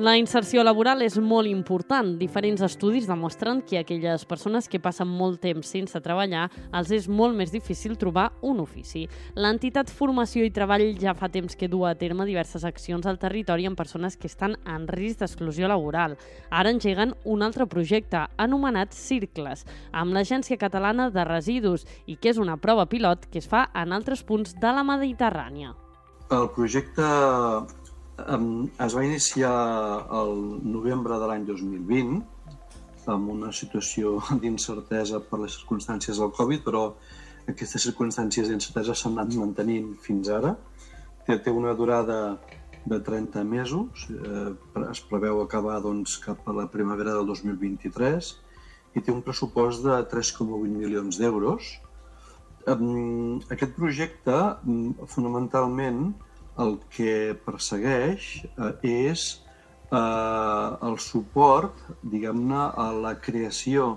La inserció laboral és molt important. Diferents estudis demostren que aquelles persones que passen molt temps sense treballar els és molt més difícil trobar un ofici. L'entitat Formació i Treball ja fa temps que du a terme diverses accions al territori amb persones que estan en risc d'exclusió laboral. Ara engeguen un altre projecte, anomenat Circles, amb l'Agència Catalana de Residus i que és una prova pilot que es fa en altres punts de la Mediterrània. El projecte es va iniciar el novembre de l'any 2020 amb una situació d'incertesa per les circumstàncies del Covid, però aquestes circumstàncies d'incertesa s'han anat mantenint fins ara. Té, una durada de 30 mesos, eh, es preveu acabar doncs, cap a la primavera del 2023 i té un pressupost de 3,8 milions d'euros. Aquest projecte, fonamentalment, el que persegueix eh, és eh, el suport, diguem-ne, a la creació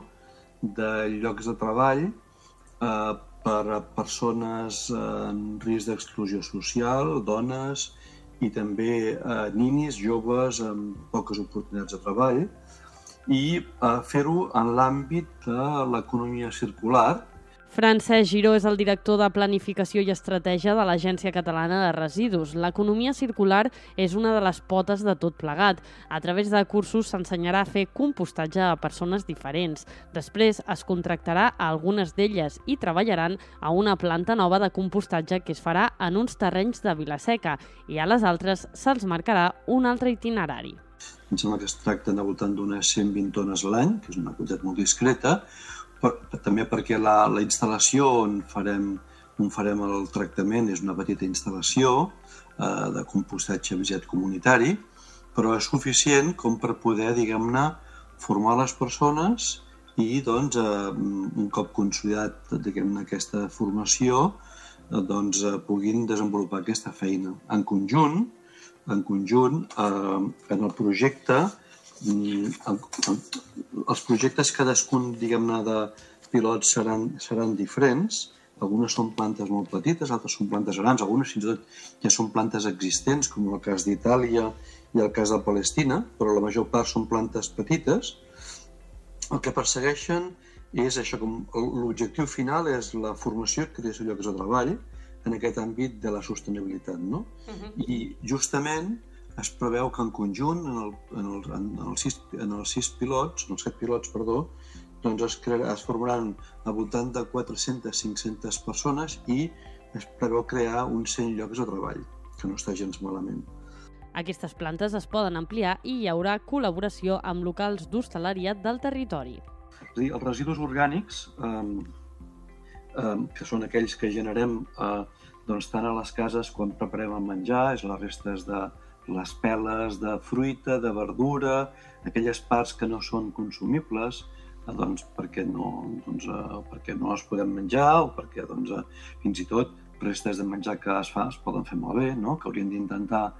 de llocs de treball eh, per a persones en risc d'exclusió social, dones i també eh, ninis, joves amb poques oportunitats de treball i eh, fer-ho en l'àmbit de l'economia circular, Francesc Giró és el director de Planificació i Estratègia de l'Agència Catalana de Residus. L'economia circular és una de les potes de tot plegat. A través de cursos s'ensenyarà a fer compostatge a persones diferents. Després es contractarà a algunes d'elles i treballaran a una planta nova de compostatge que es farà en uns terrenys de Vilaseca i a les altres se'ls marcarà un altre itinerari. Em sembla que es tracta de voltant d'unes 120 tones l'any, que és una quantitat molt discreta, per, també perquè la, la instal·lació on farem, on farem el tractament és una petita instal·lació eh, de compostatge visiat comunitari, però és suficient com per poder, diguem-ne, formar les persones i, doncs, eh, un cop consolidat, diguem-ne, aquesta formació, eh, doncs, eh, puguin desenvolupar aquesta feina. En conjunt, en conjunt, eh, en el projecte, els projectes cadascun, diguem-ne, de pilots seran, seran diferents. Algunes són plantes molt petites, altres són plantes grans, algunes fins i tot ja són plantes existents, com el cas d'Itàlia i el cas de Palestina, però la major part són plantes petites. El que persegueixen és això, com l'objectiu final és la formació i creació de llocs de treball en aquest àmbit de la sostenibilitat, no? Uh -huh. I justament es preveu que en conjunt, en, el, en, el, en, els, sis, en els sis pilots, en els set pilots, perdó, doncs es, crearà, es formaran al voltant de 400-500 persones i es preveu crear uns 100 llocs de treball, que no està gens malament. Aquestes plantes es poden ampliar i hi haurà col·laboració amb locals d'hostalariat del territori. És dir, els residus orgànics, eh, eh, que són aquells que generem eh, doncs, tant a les cases quan preparem el menjar, és les restes de, les peles de fruita, de verdura, aquelles parts que no són consumibles, eh, doncs perquè no, doncs, eh, perquè no les podem menjar o perquè doncs, eh, fins i tot restes de menjar que es fa es poden fer malbé, no? que haurien d'intentar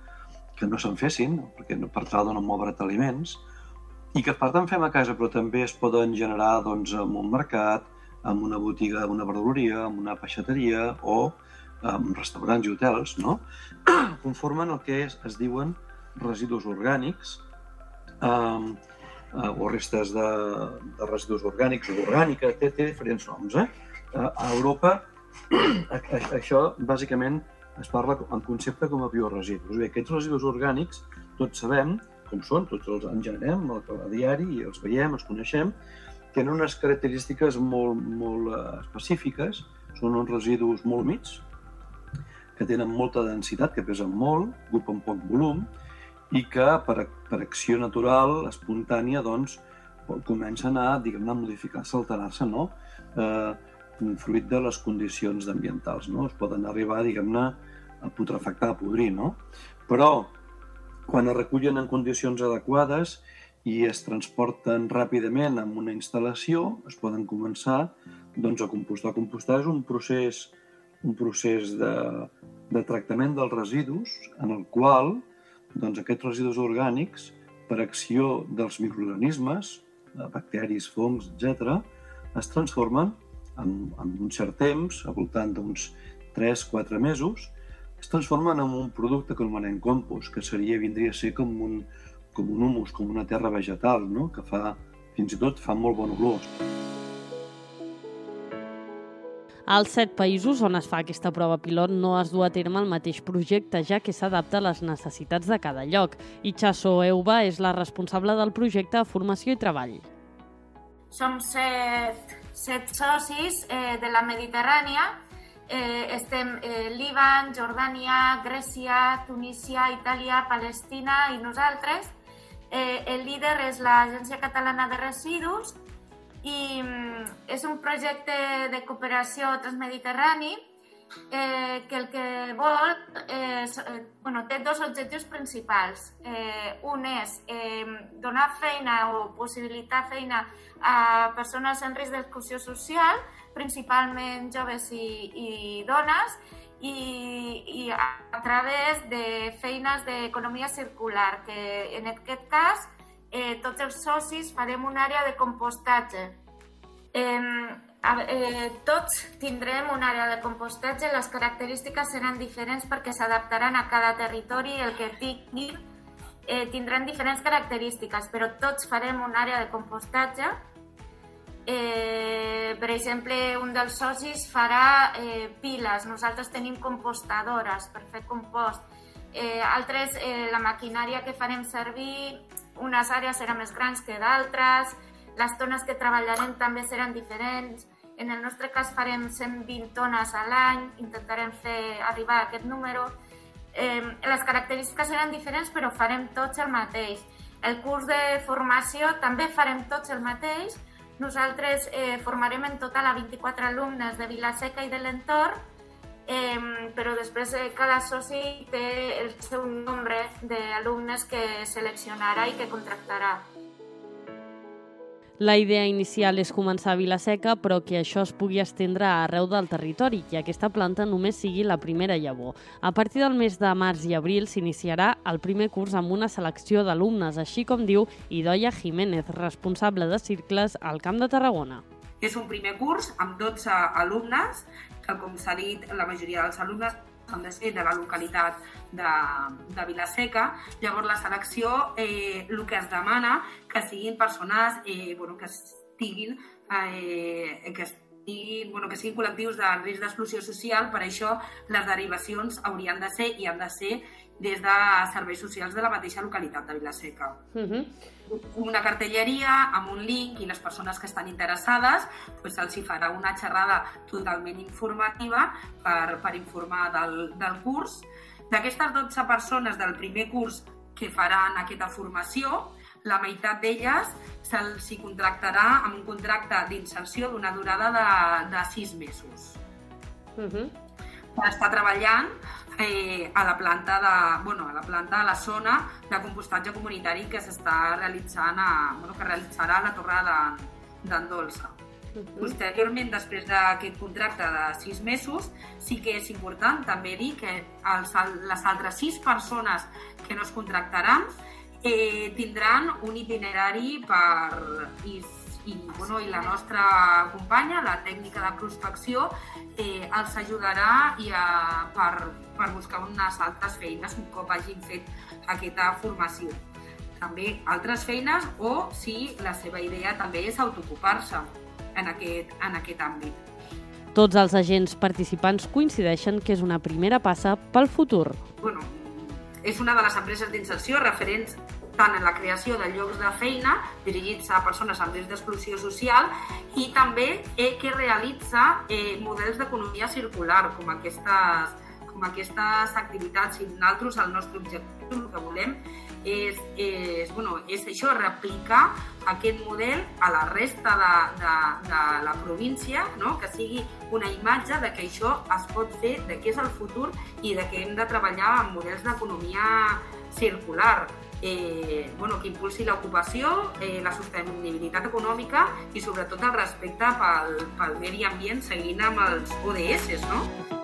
que no se'n fessin, perquè per tal de no moure't aliments, i que per tant fem a casa, però també es poden generar doncs, en un mercat, en una botiga, en una verdureria, en una peixateria o en restaurants i hotels, no? conformen el que es, es diuen residus orgànics eh, o restes de, de residus orgànics o orgànica, té, té diferents noms. Eh? A Europa això bàsicament es parla en concepte com a bioresidus. Bé, aquests residus orgànics tots sabem com són, tots els en generem a diari i els veiem, els coneixem, tenen unes característiques molt, molt eh, específiques, són uns residus molt humits, que tenen molta densitat, que pesen molt, ocupen poc volum, i que per, per acció natural, espontània, doncs, comencen a, diguem a modificar-se, alterar-se, no? Eh, fruit de les condicions ambientals, no? Es poden arribar, diguem-ne, a putrefactar, a podrir, no? Però, quan es recullen en condicions adequades i es transporten ràpidament amb una instal·lació, es poden començar doncs, a compostar. Compostar és un procés un procés de, de tractament dels residus en el qual doncs, aquests residus orgànics, per acció dels microorganismes, bacteris, fongs, etc., es transformen en, en un cert temps, al voltant d'uns 3-4 mesos, es transformen en un producte que anomenem compost, que seria, vindria a ser com un, com un humus, com una terra vegetal, no? que fa, fins i tot fa molt bon olor. Als set països on es fa aquesta prova pilot no es du a terme el mateix projecte, ja que s'adapta a les necessitats de cada lloc. Itxaso Euba és la responsable del projecte de formació i treball. Som set, set socis eh, de la Mediterrània. Eh, estem eh, Líban, Jordània, Grècia, Tunísia, Itàlia, Palestina i nosaltres. Eh, el líder és l'Agència Catalana de Residus i mm, és un projecte de cooperació transmediterrani eh, que el que vol és, eh, bueno, té dos objectius principals. Eh, un és eh, donar feina o possibilitar feina a persones en risc d'exclusió social, principalment joves i, i dones, i, i a, través de feines d'economia circular, que en aquest cas eh, tots els socis farem una àrea de compostatge. Eh, eh, tots tindrem una àrea de compostatge, les característiques seran diferents perquè s'adaptaran a cada territori, el que tinguin eh, tindran diferents característiques, però tots farem una àrea de compostatge. Eh, per exemple, un dels socis farà eh, piles, nosaltres tenim compostadores per fer compost. Eh, altres, eh, la maquinària que farem servir unes àrees seran més grans que d'altres, les tones que treballarem també seran diferents. En el nostre cas farem 120 tones a l'any, intentarem fer arribar a aquest número. Eh, les característiques seran diferents, però farem tots el mateix. El curs de formació també farem tots el mateix. Nosaltres eh, formarem en total a 24 alumnes de Vilaseca i de l'entorn, eh, però després eh, cada soci té el seu nombre d'alumnes que seleccionarà i que contractarà. La idea inicial és començar a Vilaseca, però que això es pugui estendre arreu del territori, que aquesta planta només sigui la primera llavor. A partir del mes de març i abril s'iniciarà el primer curs amb una selecció d'alumnes, així com diu Idoia Jiménez, responsable de circles al Camp de Tarragona. És un primer curs amb 12 alumnes, que com s'ha dit, la majoria dels alumnes han de ser de la localitat de, de Vilaseca. Llavors, la selecció, eh, el que es demana, que siguin persones eh, bueno, que estiguin eh, que estiguin, bueno, que siguin col·lectius de risc d'exclusió social, per això les derivacions haurien de ser i han de ser des de serveis socials de la mateixa localitat de Vilaseca. Uh. -huh. Una cartelleria amb un link i les persones que estan interessades pues, els hi farà una xerrada totalment informativa per, per informar del, del curs. D'aquestes 12 persones del primer curs que faran aquesta formació, la meitat d'elles se'ls contractarà amb un contracte d'inserció d'una durada de, de 6 mesos. Uh -huh. Està treballant eh, a la planta de, bueno, a la planta de la zona de compostatge comunitari que s'està realitzant a, bueno, que realitzarà a la torre d'en Dolça. Uh -huh. Posteriorment, després d'aquest contracte de sis mesos, sí que és important també dir que els, les altres sis persones que no es contractaran eh, tindran un itinerari per i i, bueno, i la nostra companya, la tècnica de prospecció, eh, els ajudarà i a, per, per buscar unes altres feines un cop hagin fet aquesta formació. També altres feines o si la seva idea també és autoocupar-se en, aquest, en aquest àmbit. Tots els agents participants coincideixen que és una primera passa pel futur. Bueno, és una de les empreses d'inserció referents tant en la creació de llocs de feina dirigits a persones amb risc d'exclusió social i també eh, que realitza eh, models d'economia circular com aquestes, com aquestes activitats i nosaltres el nostre objectiu el que volem és, és, bueno, és això, replicar aquest model a la resta de, de, de la província, no? que sigui una imatge de que això es pot fer, de què és el futur i de que hem de treballar en models d'economia circular eh, bueno, que impulsi l'ocupació, eh, la sostenibilitat econòmica i sobretot el respecte pel, pel medi ambient seguint amb els ODS, no?